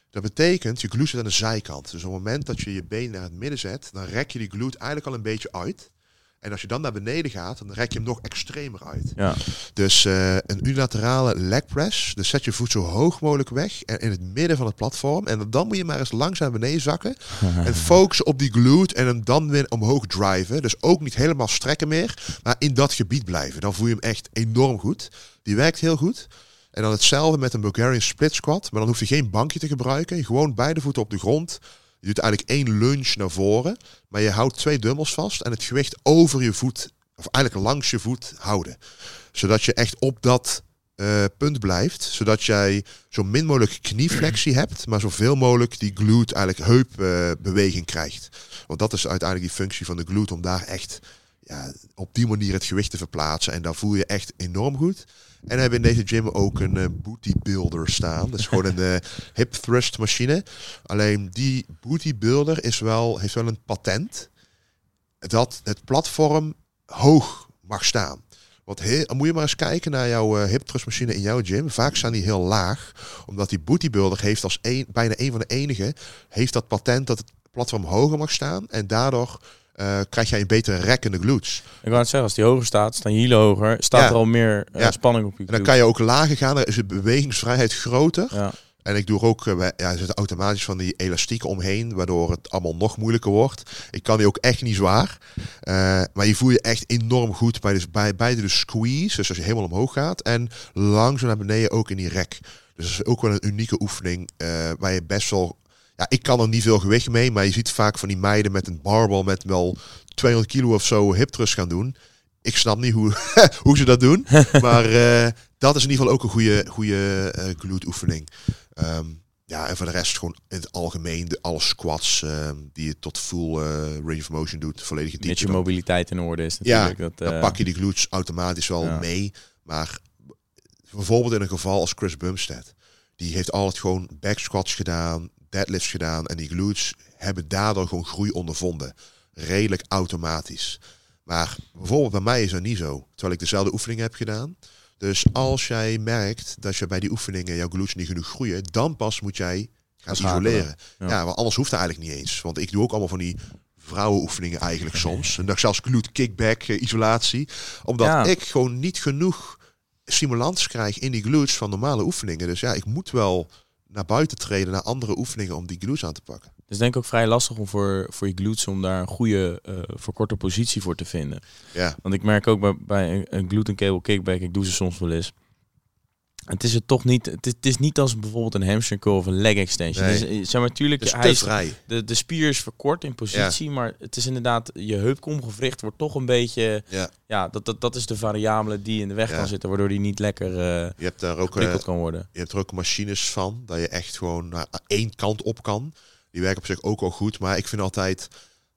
Dat betekent, je glute zit aan de zijkant. Dus op het moment dat je je been naar het midden zet, dan rek je die glute eigenlijk al een beetje uit. En als je dan naar beneden gaat, dan rek je hem nog extremer uit.
Ja,
Dus eh, een unilaterale leg press. Dus zet je voet zo hoog mogelijk weg en in het midden van het platform. En dan moet je maar eens langzaam beneden zakken. En <laughs> focussen op die glute en hem dan weer omhoog driven. Dus ook niet helemaal strekken meer, maar in dat gebied blijven. Dan voel je hem echt enorm goed. Die werkt heel goed. En dan hetzelfde met een Bulgarian split squat. Maar dan hoef je geen bankje te gebruiken. Gewoon beide voeten op de grond. Je doet eigenlijk één lunge naar voren. Maar je houdt twee dumbbells vast en het gewicht over je voet, of eigenlijk langs je voet houden. Zodat je echt op dat eh, punt blijft. Zodat jij zo min mogelijk knieflexie <clears throat> hebt, maar zoveel mogelijk die glute, eigenlijk heupbeweging krijgt. Want dat is uiteindelijk die functie van de glute, om daar echt ja, op die manier het gewicht te verplaatsen. En daar voel je echt enorm goed. En hebben in deze gym ook een eh, booty builder staan. Dat is gewoon een eh, <laughs> hip thrust machine. Alleen die booty builder is wel, heeft wel een patent dat het platform hoog mag staan. Want heel, dan moet je maar eens kijken naar jouw eh, hip thrust machine in jouw gym. Vaak staan die heel laag, omdat die booty builder heeft als een, bijna een van de enige heeft dat patent dat het platform hoger mag staan en daardoor eh, krijg jij een betere rekkende glutes.
Ik wou het zeggen, als die hoger staat, staan je hielen hoger, staat
Ja.
er al meer eh,
Ja.
spanning op je
En dan kan je ook lager gaan, dan is de bewegingsvrijheid groter.
Ja.
En ik doe er ook, eh, bij- ja, er zitten automatisch van die elastieken omheen, waardoor het allemaal nog moeilijker wordt. Ik kan die ook echt niet zwaar. Maar je voel je echt enorm goed bij, de, bij beide de squeeze, dus als je helemaal omhoog gaat, en langzaam naar beneden ook in die rek. Dus dat is ook wel een unieke oefening, waar je best wel... Ja, ik kan er niet veel gewicht mee, maar je ziet vaak van die meiden met een barbel met wel 200 kilo of zo hip thrust gaan doen. Ik snap niet hoe, <laughs> hoe ze dat doen. <laughs> Maar eh, dat is in ieder geval ook een goede, goede eh glute oefening. Ehm, ja, en voor de rest gewoon in het algemeen de alle squats ehm, die je tot full eh, range of motion doet, volledige
Met
diepte.
je
Dan,
mobiliteit in orde is
Ja,
natuurlijk. dat,
dan pak je die glutes automatisch wel
ja.
mee. Maar bijvoorbeeld in een geval als Chris Bumstead. Die heeft altijd gewoon back squats gedaan, deadlifts gedaan. En die glutes hebben daardoor gewoon groei ondervonden. Redelijk automatisch. Maar bijvoorbeeld bij mij is dat niet zo. Terwijl ik dezelfde oefeningen heb gedaan. Dus als jij merkt dat je bij die oefeningen jouw glutes niet genoeg groeien, dan pas moet jij gaan
schakelen.
isoleren.
Ja.
Ja. want anders hoeft dat eigenlijk niet eens. Want ik doe ook allemaal van die vrouwenoefeningen eigenlijk soms. En dan zelfs glute kickback, eh, isolatie. Omdat
Ja.
ik gewoon niet genoeg stimulans krijg in die glutes van normale oefeningen. Dus ja, ik moet wel naar buiten treden, naar andere oefeningen om die glutes aan te pakken.
Het is denk ik ook vrij lastig om voor, voor je glutes om daar een goede eh verkorte positie voor te vinden.
Ja,
Want ik merk ook bij, bij een, een glute en cable kickback, ik doe ze soms wel eens. Het is het toch niet, het is, het is niet als bijvoorbeeld een hamstring curl of een leg extension.
Nee.
Dus, eh, zeg maar, tuurlijk,
dus
hij is,
vrij.
de, de spier is verkort in positie, maar het is inderdaad, je heupkomgewricht wordt toch een beetje,
Ja,
ja, dat, dat, dat is de variabele die in de weg
Ja.
kan zitten, waardoor die niet lekker eh
je hebt daar ook,
geprikkeld kan worden.
je hebt er ook machines van, dat je echt gewoon naar één kant op kan. Die werken op zich ook al goed, maar ik vind altijd...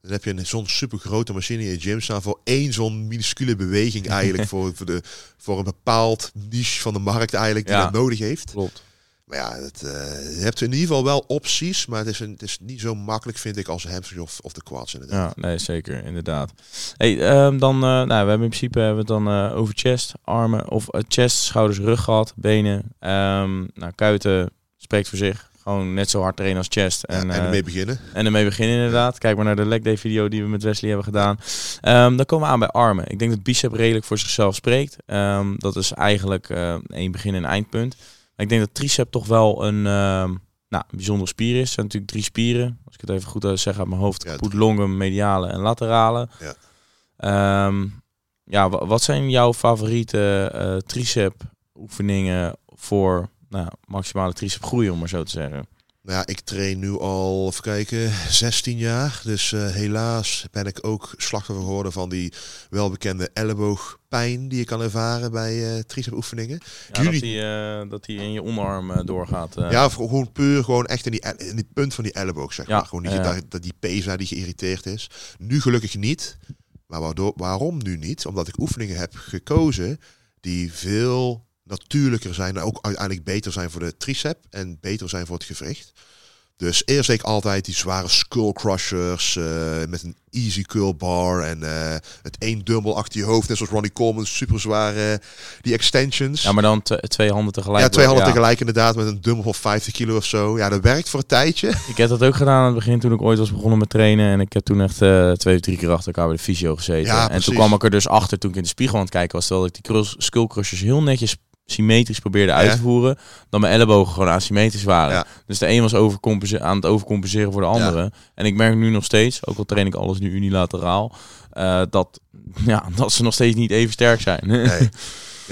Dan heb je een- zo'n super grote machine in je gym staan voor één zo'n minuscule beweging eigenlijk <laughs> voor, voor, de, voor een bepaald niche van de markt eigenlijk die
Ja.
dat nodig heeft.
Klopt.
Maar ja, het, eh, je hebt in ieder geval wel opties, maar het is, een, het is niet zo makkelijk vind ik als hamstring of, of de quads inderdaad.
Ja, nee, zeker, inderdaad. Hey, ehm, dan, eh, nou, we hebben in principe hebben we het dan eh, over chest, armen, of chest, schouders, rug gehad, benen. Ehm nou, kuiten spreekt voor zich. Gewoon net zo hard trainen als chest.
Ja,
En,
en
eh,
ermee beginnen.
en ermee beginnen inderdaad. Kijk maar naar de leg day video die we met Wesley hebben gedaan. Ehm, dan komen we aan bij armen. Ik denk dat bicep redelijk voor zichzelf spreekt. Ehm, dat is eigenlijk eh een begin- en eindpunt. Maar ik denk dat tricep toch wel een ehm, nou, een bijzondere spier is. Er zijn natuurlijk drie spieren. Als ik het even goed zeg uit mijn hoofd.
Ja,
longum, mediale en laterale.
Ja.
Ja, wa- wat zijn jouw favoriete eh, tricep oefeningen voor nou, maximale tricep groei, om maar zo te zeggen?
Nou ja, ik train nu al, even kijken, 16 jaar. Dus eh, helaas ben ik ook slachtoffer geworden van die welbekende elleboogpijn die je kan ervaren bij eh tricep oefeningen.
Ja,
Jullie-
dat, die, eh, dat die in je onderarm doorgaat.
Ja, gewoon puur gewoon echt in die, in die punt van die elleboog, zeg
Ja,
maar. Gewoon dat, dat die pesa die geïrriteerd is. Nu gelukkig niet. Maar waardoor, waarom nu niet? Omdat ik oefeningen heb gekozen die veel natuurlijker zijn. En ook uiteindelijk beter zijn voor de tricep en beter zijn voor het gewricht. Dus eerst deed ik altijd die zware skull crushers eh, met een easy curl bar en eh, het één dumbbell achter je hoofd. Net zoals Ronnie Coleman, super zware, die extensions.
Ja, maar dan twee handen tegelijk.
Ja, twee handen
Ja.
tegelijk inderdaad, met een dumbbell van 50 kilo of zo. Ja, dat werkt voor een tijdje. <laughs>
Ik heb dat ook gedaan aan het begin toen ik ooit was begonnen met trainen. En ik heb toen echt eh, twee of drie keer achter elkaar bij de fysio gezeten.
Ja,
en toen kwam ik er dus achter toen ik in de spiegel aan het kijken was. Terwijl ik die skull crushers heel netjes symmetrisch probeerde uit te voeren. Dan mijn ellebogen gewoon asymmetrisch waren. Dus de een was aan het overcompenseren voor de andere. En ik merk nu nog steeds, ook al train ik alles nu unilateraal, eh, dat, ja, <laughs> dat ze nog steeds niet even sterk zijn. <laughs>
Nee.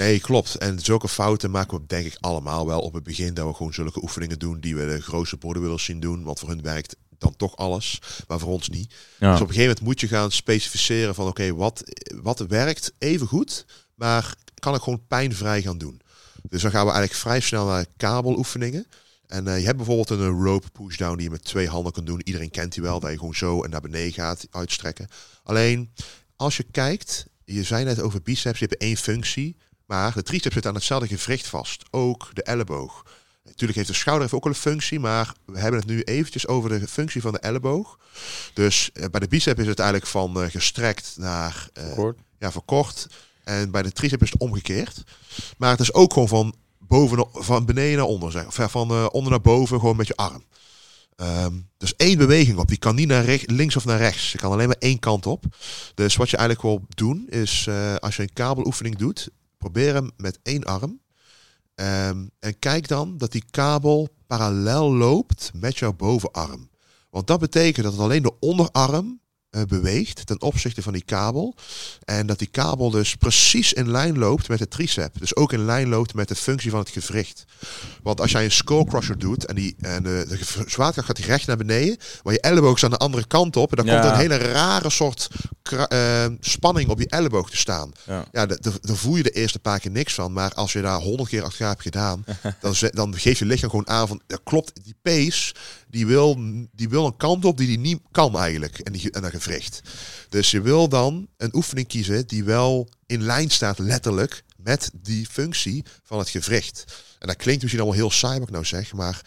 nee, klopt. En zulke fouten maken we denk ik allemaal wel op het begin. Dat we gewoon zulke oefeningen doen die we de grootste bodybuilders zien doen. Want voor hun werkt dan toch alles, maar voor ons niet.
Ja.
Dus op een gegeven moment moet je gaan specificeren van oké, wat, wat werkt even goed, maar kan ik gewoon pijnvrij gaan doen. Dus dan gaan we eigenlijk vrij snel naar kabeloefeningen. En eh, je hebt bijvoorbeeld een eh, rope pushdown die je met twee handen kan doen. Iedereen kent die wel, dat je gewoon zo en naar beneden gaat uitstrekken. Alleen, als je kijkt, je zei net over biceps, je hebt één functie. Maar de triceps zit aan hetzelfde gewricht vast. Ook de elleboog. Natuurlijk heeft de schouder heeft ook wel een functie, maar we hebben het nu eventjes over de functie van de elleboog. Dus eh, bij de bicep is het eigenlijk van gestrekt naar ja, verkort. En bij de tricep is het omgekeerd. Maar het is ook gewoon van, boven, van beneden naar onder. Zeg. Of van eh, onder naar boven, gewoon met je arm. Ehm dus één beweging op. Die kan niet naar rechts, links of naar rechts. Je kan alleen maar één kant op. Dus wat je eigenlijk wil doen, is eh, als je een kabeloefening doet, probeer hem met één arm. Ehm, en kijk dan dat die kabel parallel loopt met jouw bovenarm. Want dat betekent dat alleen de onderarm beweegt ten opzichte van die kabel. En dat die kabel dus precies in lijn loopt met de tricep. Dus ook in lijn loopt met de functie van het gewricht. Want als jij een skull crusher doet en, die, en de, de gev- zwaartekracht gaat die recht naar beneden, maar je elleboog staat aan de andere kant op, en dan
Ja.
komt er een hele rare soort kra- eh, spanning op je elleboog te staan.
Ja.
Ja, da- da- daar voel je de eerste paar keer niks van. Maar als je daar honderd keer achter hebt gedaan, <laughs> dan, dan geeft je lichaam gewoon aan van, dat klopt, die pace, die wil, die wil een kant op die die niet kan eigenlijk. En, die, en dat gewricht. Dus je wil dan een oefening kiezen die wel in lijn staat, letterlijk, met die functie van het gewricht. En dat klinkt misschien allemaal heel saai wat ik nou zeg, maar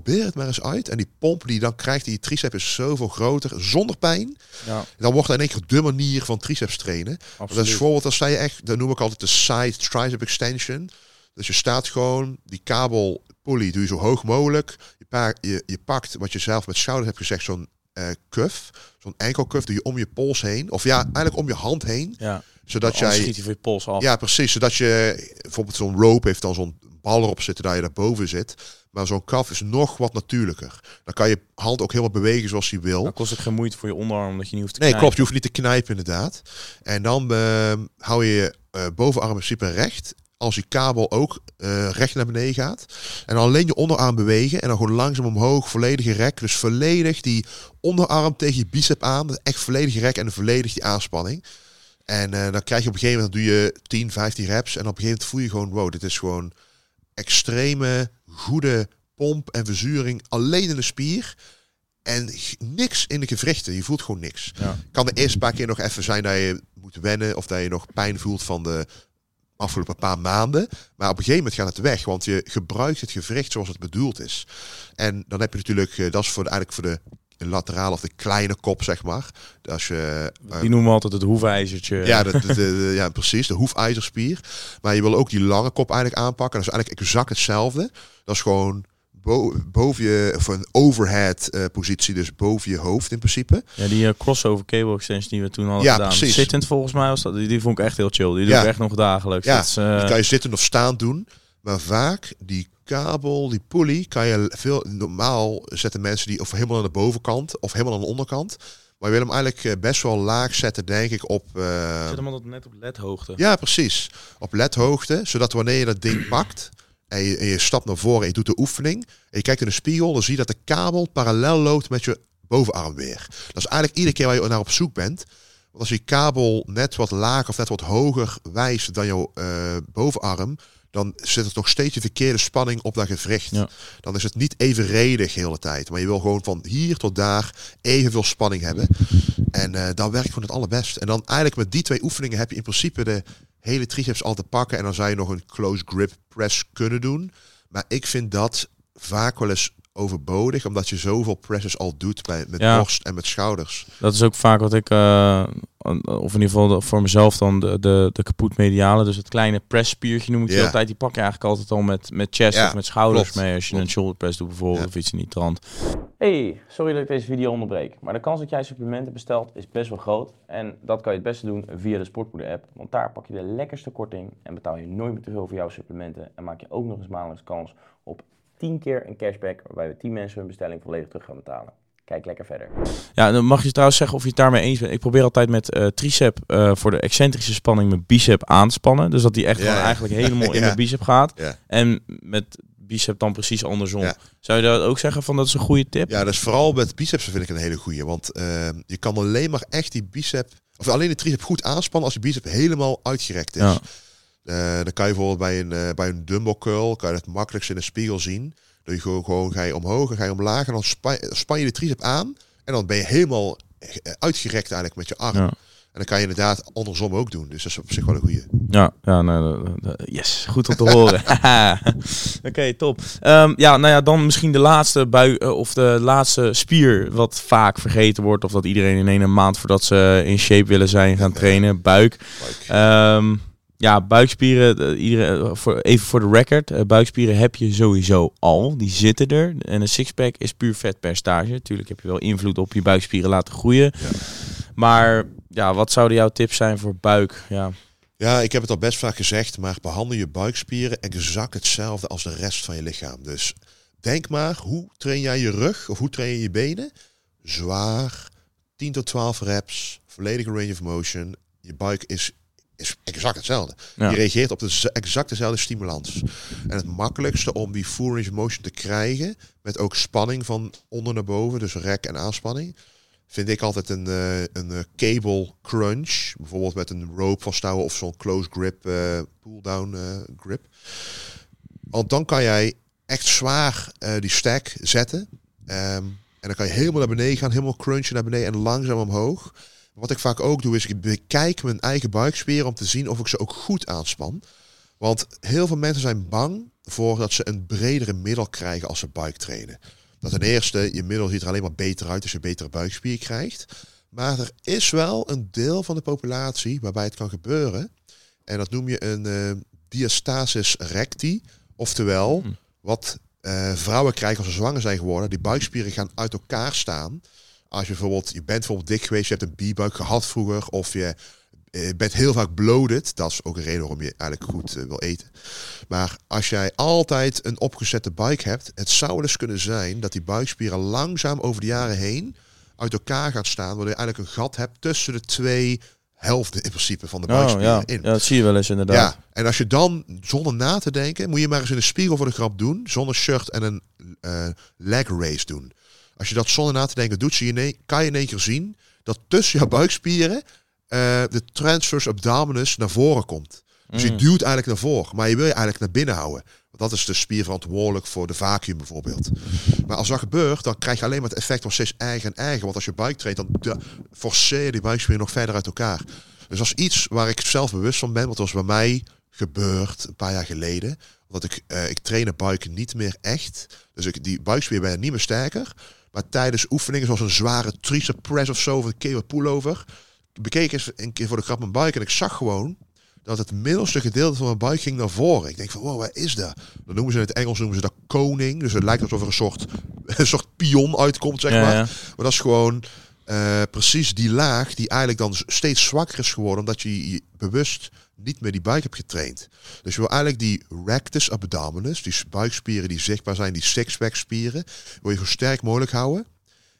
probeer het maar eens uit. En die pomp die je dan krijgt in je tricep is zoveel groter, zonder pijn.
Ja,
Dan wordt er in één keer de manier van triceps trainen. Dat is bijvoorbeeld, als je echt, dat noem ik altijd de side tricep extension. Dus je staat gewoon, die kabel pulley doe je zo hoog mogelijk. Je, pa- je, je pakt wat je zelf met schouder hebt gezegd, zo'n eh cuff, zo'n enkelcuff, doe je om je pols heen. Of ja, eigenlijk om je hand heen.
Ja.
Zodat jij...
schiet hij voor je pols af.
Ja, precies. Zodat je bijvoorbeeld zo'n rope heeft dan zo'n bal erop zitten dat je daarboven zit. Maar zo'n kaf is nog wat natuurlijker. Dan kan je hand ook helemaal bewegen zoals je wil.
Dan kost het geen moeite voor je onderarm, omdat je niet hoeft te
Nee,
knijpen.
klopt. Je hoeft niet te knijpen inderdaad. En dan eh, hou je je eh, bovenarm in principe recht. Als je kabel ook eh, recht naar beneden gaat. En alleen je onderarm bewegen. En dan gewoon langzaam omhoog. Volledige rek. Dus volledig die onderarm tegen je bicep aan. Echt volledige rek en volledig die aanspanning. En eh, dan krijg je op een gegeven moment, dan doe je 10, 15 reps. En op een gegeven moment voel je gewoon, wow, dit is gewoon extreme, goede pomp en verzuring alleen in de spier. En niks in de gewrichten. Je voelt gewoon niks.
Ja.
Kan de eerste paar keer nog even zijn dat je moet wennen. Of dat je nog pijn voelt van de afgelopen paar maanden. Maar op een gegeven moment gaat het weg. Want je gebruikt het gewricht zoals het bedoeld is. En dan heb je natuurlijk, eh, dat is voor de, eigenlijk voor de laterale of de kleine kop, zeg maar. Als je, eh,
Die noemen we altijd het hoefijzertje.
ja, de, de, ja, precies. De hoefijzerspier. Maar je wil ook die lange kop eigenlijk aanpakken. Dat is eigenlijk exact hetzelfde. Dat is gewoon bo- boven je, of een overhead eh, positie, dus boven je hoofd in principe.
Ja, die eh, crossover cable extension die we toen hadden
Ja,
gedaan.
precies.
Zittend volgens mij was dat. Die, die vond ik echt heel chill. Die doe
Ja.
ik echt nog dagelijks.
Ja,
Dat is,
Die kan je zitten of staan doen. Maar vaak die kabel, die pulley, kan je veel. Normaal zetten mensen die of helemaal aan de bovenkant of helemaal aan de onderkant. Maar je wil hem eigenlijk eh, best wel laag zetten, denk ik, op. eh,
Zet hem altijd net op ledhoogte.
Ja, precies. Op ledhoogte, zodat wanneer je dat ding <clears throat> pakt en je, en je stapt naar voren en je doet de oefening en je kijkt in de spiegel, dan zie je dat de kabel parallel loopt met je bovenarm weer. Dat is eigenlijk iedere keer waar je naar op zoek bent. Want als je kabel net wat lager of net wat hoger wijst dan jouw eh, bovenarm, dan zit er nog steeds de verkeerde spanning op dat gewricht.
Ja.
Dan is het niet evenredig de hele tijd. Maar je wil gewoon van hier tot daar evenveel spanning hebben. En eh dan werkt gewoon het allerbest. En dan eigenlijk met die twee oefeningen heb je in principe de hele triceps al te pakken. En dan zou je nog een close grip press kunnen doen. Maar ik vind dat vaak wel eens overbodig. Omdat je zoveel presses al doet bij, met
Ja.
borst en met schouders.
Dat is ook vaak wat ik, eh, of in ieder geval de- voor mezelf dan, de, de, de kapot mediale. Dus het kleine pressspiertje noem ik die
Ja.
altijd. Die pak je eigenlijk altijd al met, met chest
Ja,
of met schouders
klopt.
mee. Als je
Klopt.
een shoulder press doet bijvoorbeeld
Ja.
of iets in die trant. Hey, sorry dat ik deze video onderbreek. Maar de kans dat jij supplementen bestelt is best wel groot. En dat kan je het beste doen via de Sportpoeder app. Want daar pak je de lekkerste korting en betaal je nooit meer te veel voor jouw supplementen. En maak je ook nog eens maandelijks kans op 10 keer een cashback waarbij we 10 mensen hun bestelling volledig terug gaan betalen. Kijk lekker verder. Ja, dan mag je trouwens zeggen of je het daarmee eens bent. Ik probeer altijd met eh, tricep eh, voor de excentrische spanning mijn bicep aanspannen. Dus dat die echt
Ja,
gewoon
ja.
eigenlijk helemaal <laughs> in mijn bicep gaat.
Ja.
En met bicep dan precies andersom.
Ja.
Zou je dat ook zeggen van dat is een goede tip?
Ja, dus vooral met biceps vind ik een hele goeie. Want eh, je kan alleen maar echt die bicep, of alleen de tricep goed aanspannen als die bicep helemaal uitgerekt is. Eh, dan kan je bijvoorbeeld bij een, eh, bij een dumbbell curl, kan je het makkelijkst in de spiegel zien. Dan je gewoon, gewoon ga je omhoog en ga je omlaag en dan span, span je de tricep aan. En dan ben je helemaal eh, uitgerekt eigenlijk met je arm.
Ja.
En dan kan je inderdaad andersom ook doen. Dus dat is op zich wel een goeie.
Ja, ja nou, yes, goed om te horen. <laughs> <laughs> Oké, top. Ehm, ja, nou ja, dan misschien de laatste bui of de laatste spier wat vaak vergeten wordt of dat iedereen in een maand voordat ze in shape willen zijn gaan trainen, buik.
Buik.
Ehm, ja, buikspieren, eh, iedere, eh, voor, even voor de record, eh, buikspieren heb je sowieso al, die zitten er. En een sixpack is puur vetpercentage. Natuurlijk heb je wel invloed op je buikspieren laten groeien.
Ja.
Maar ja, wat zouden jouw tips zijn voor buik? Ja,
Ja, ik heb het al best vaak gezegd, maar behandel je buikspieren exact hetzelfde als de rest van je lichaam. Dus denk maar, hoe train jij je rug of hoe train je je benen? Zwaar, 10 tot 12 reps, volledige range of motion. Je buik is, is exact hetzelfde.
Ja.
Je reageert op de exact dezelfde stimulans. En het makkelijkste om die full range of motion te krijgen, met ook spanning van onder naar boven, dus rek en aanspanning, vind ik altijd een, eh, een eh, cable crunch. Bijvoorbeeld met een rope vasthouden of zo'n close grip, eh pull-down eh, grip. Want dan kan jij echt zwaar die stack zetten. Ehm, en dan kan je helemaal naar beneden gaan, helemaal crunchen naar beneden en langzaam omhoog. Wat ik vaak ook doe, is ik bekijk mijn eigen buikspieren om te zien of ik ze ook goed aanspan. Want heel veel mensen zijn bang voor dat ze een bredere middel krijgen als ze buik trainen. Dat ten eerste, je middel ziet er alleen maar beter uit als je betere buikspier krijgt. Maar er is wel een deel van de populatie waarbij het kan gebeuren. En dat noem je een eh, diastasis recti. Oftewel,
Hm.
wat eh, vrouwen krijgen als ze zwanger zijn geworden. Die buikspieren gaan uit elkaar staan. Als je bijvoorbeeld, je bent bijvoorbeeld dik geweest, je hebt een bierbuik gehad vroeger, of je eh, bent heel vaak bloated. Dat is ook een reden waarom je eigenlijk goed eh, wil eten. Maar als jij altijd een opgezette buik hebt, het zou dus kunnen zijn dat die buikspieren langzaam over de jaren heen uit elkaar gaat staan, waardoor je eigenlijk een gat hebt tussen de twee helften in principe van de buikspieren
Oh, ja.
in.
ja, dat zie je wel eens inderdaad.
Ja, en als je dan zonder na te denken, moet je maar eens in de spiegel voor de grap doen, zonder shirt en een eh, leg raise doen. Als je dat zonder na te denken doet, zie je één- kan je in één keer zien dat tussen jouw buikspieren eh, de transverse abdominis naar voren komt. Dus je
Mm.
duwt eigenlijk naar voren, maar je wil je eigenlijk naar binnen houden. Want dat is de spier verantwoordelijk voor de vacuüm bijvoorbeeld. Maar als dat gebeurt, dan krijg je alleen maar het effect van steeds eigen en eigen. Want als je buik traint, dan de- forceer je die buikspieren nog verder uit elkaar. Dus dat is iets waar ik zelf bewust van ben. Want dat was bij mij gebeurd een paar jaar geleden. Want ik, eh, ik train de buik niet meer echt. Dus ik, die buikspier ben niet meer sterker. Maar tijdens oefeningen zoals een zware tricep press of zo, of een keer pullover, bekeek ik eens een keer voor de grap mijn buik en ik zag gewoon dat het middelste gedeelte van mijn buik ging naar voren. Ik denk van, wow, wat is dat? Dan noemen ze in het Engels noemen ze dat koning. Dus het lijkt alsof er een soort, <laughs> een soort pion uitkomt, zeg
Ja,
maar.
ja.
Maar dat is gewoon eh, precies die laag die eigenlijk dan steeds zwakker is geworden, omdat je, je bewust niet meer die buik hebt getraind. Dus je wil eigenlijk die rectus abdominis, die buikspieren die zichtbaar zijn, die six-pack spieren, wil je zo sterk mogelijk houden.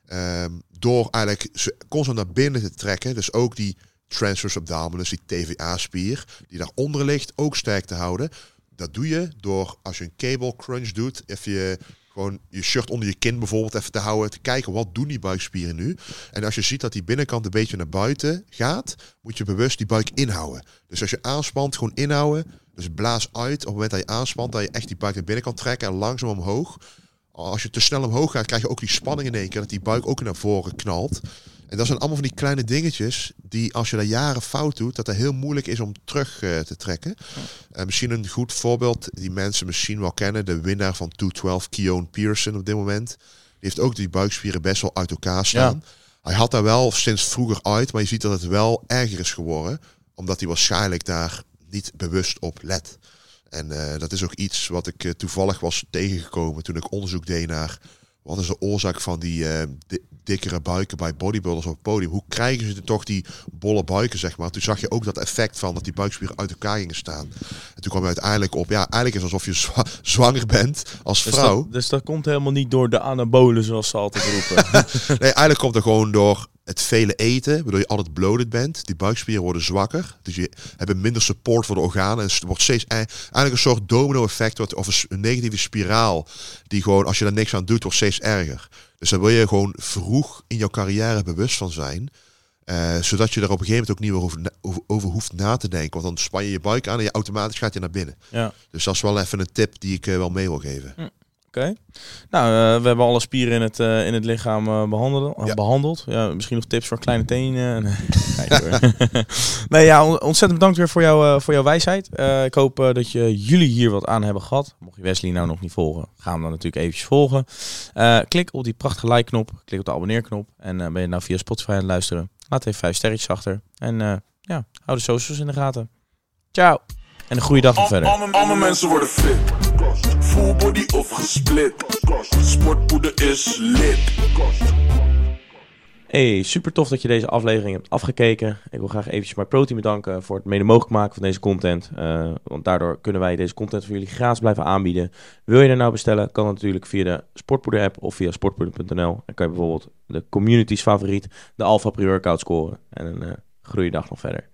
Ehm, door eigenlijk constant naar binnen te trekken. Dus ook die transverse abdominis, die TVA-spier, die daaronder ligt, ook sterk te houden. Dat doe je door, als je een cable crunch doet, even je, gewoon je shirt onder je kin bijvoorbeeld even te houden, te kijken wat doen die buikspieren nu. En als je ziet dat die binnenkant een beetje naar buiten gaat, moet je bewust die buik inhouden. Dus als je aanspant, gewoon inhouden. Dus blaas uit op het moment dat je aanspant, dat je echt die buik naar binnen kan trekken en langzaam omhoog. Als je te snel omhoog gaat, krijg je ook die spanning in één keer, dat die buik ook naar voren knalt. En dat zijn allemaal van die kleine dingetjes die als je dat jaren fout doet, dat het heel moeilijk is om terug eh, te trekken. Eh, misschien een goed voorbeeld die mensen misschien wel kennen, de winnaar van 212, Keown Pearson op dit moment. Die heeft ook die buikspieren best wel uit elkaar staan. Hij had daar wel sinds vroeger uit, maar je ziet dat het wel erger is geworden, omdat hij waarschijnlijk daar niet bewust op let. En eh, dat is ook iets wat ik toevallig was tegengekomen toen ik onderzoek deed naar wat is de oorzaak van die di- dikkere buiken bij bodybuilders op het podium. Hoe krijgen ze toch die bolle buiken, zeg maar. Toen zag je ook dat effect van dat die buikspieren uit elkaar gingen staan. En toen kwam je uiteindelijk op, ja, eigenlijk is het alsof je zwa- <laughs> zwanger bent als
Dus
vrouw.
dat, dus dat komt helemaal niet door de anabolen, zoals ze altijd roepen. <laughs>
Nee, eigenlijk komt het gewoon door het vele eten, waardoor je altijd bloated bent. Die buikspieren worden zwakker, dus je hebt minder support voor de organen. En het wordt steeds ei- eigenlijk een soort domino-effect, wat- of een negatieve spiraal, die gewoon, als je daar niks aan doet, wordt steeds erger. Dus daar wil je gewoon vroeg in jouw carrière bewust van zijn. eh, zodat je er op een gegeven moment ook niet meer over, over, over hoeft na te denken. Want dan span je je buik aan en je automatisch gaat je naar binnen.
ja.
Dus dat is wel even een tip die ik eh, wel mee wil geven.
Oké. Nou, eh, we hebben alle spieren in het, eh, in het lichaam eh, behandeld.
Ja.
behandeld. Ja, misschien nog tips voor kleine tenen. <laughs> Nee, <laughs> kijk hoor. <laughs> nee, ja, on- ontzettend bedankt weer voor, jou, eh, voor jouw wijsheid. Eh, ik hoop dat je, jullie hier wat aan hebben gehad. Mocht je Wesley nou nog niet volgen, ga hem dan natuurlijk eventjes volgen. Eh, klik op die prachtige like-knop. Klik op de abonneerknop. En ben je nou via Spotify aan het luisteren? Laat even vijf sterretjes achter. En eh, ja, hou de socials in de gaten. Ciao. En een goede dag nog verder.
Alle, alle mensen worden fit. Full body of gesplit. Sportpoeder is lit.
Hey, super tof dat je deze aflevering hebt afgekeken. Ik wil graag eventjes MyProtein bedanken voor het mede mogelijk maken van deze content. Eh, want daardoor kunnen wij deze content voor jullie gratis blijven aanbieden. Wil je er nou bestellen, kan dat natuurlijk via de Sportpoeder app of via sportpoeder.nl. Dan kan je bijvoorbeeld de community's favoriet, de Alpha Pre-Workout scoren. En een uh, nog verder.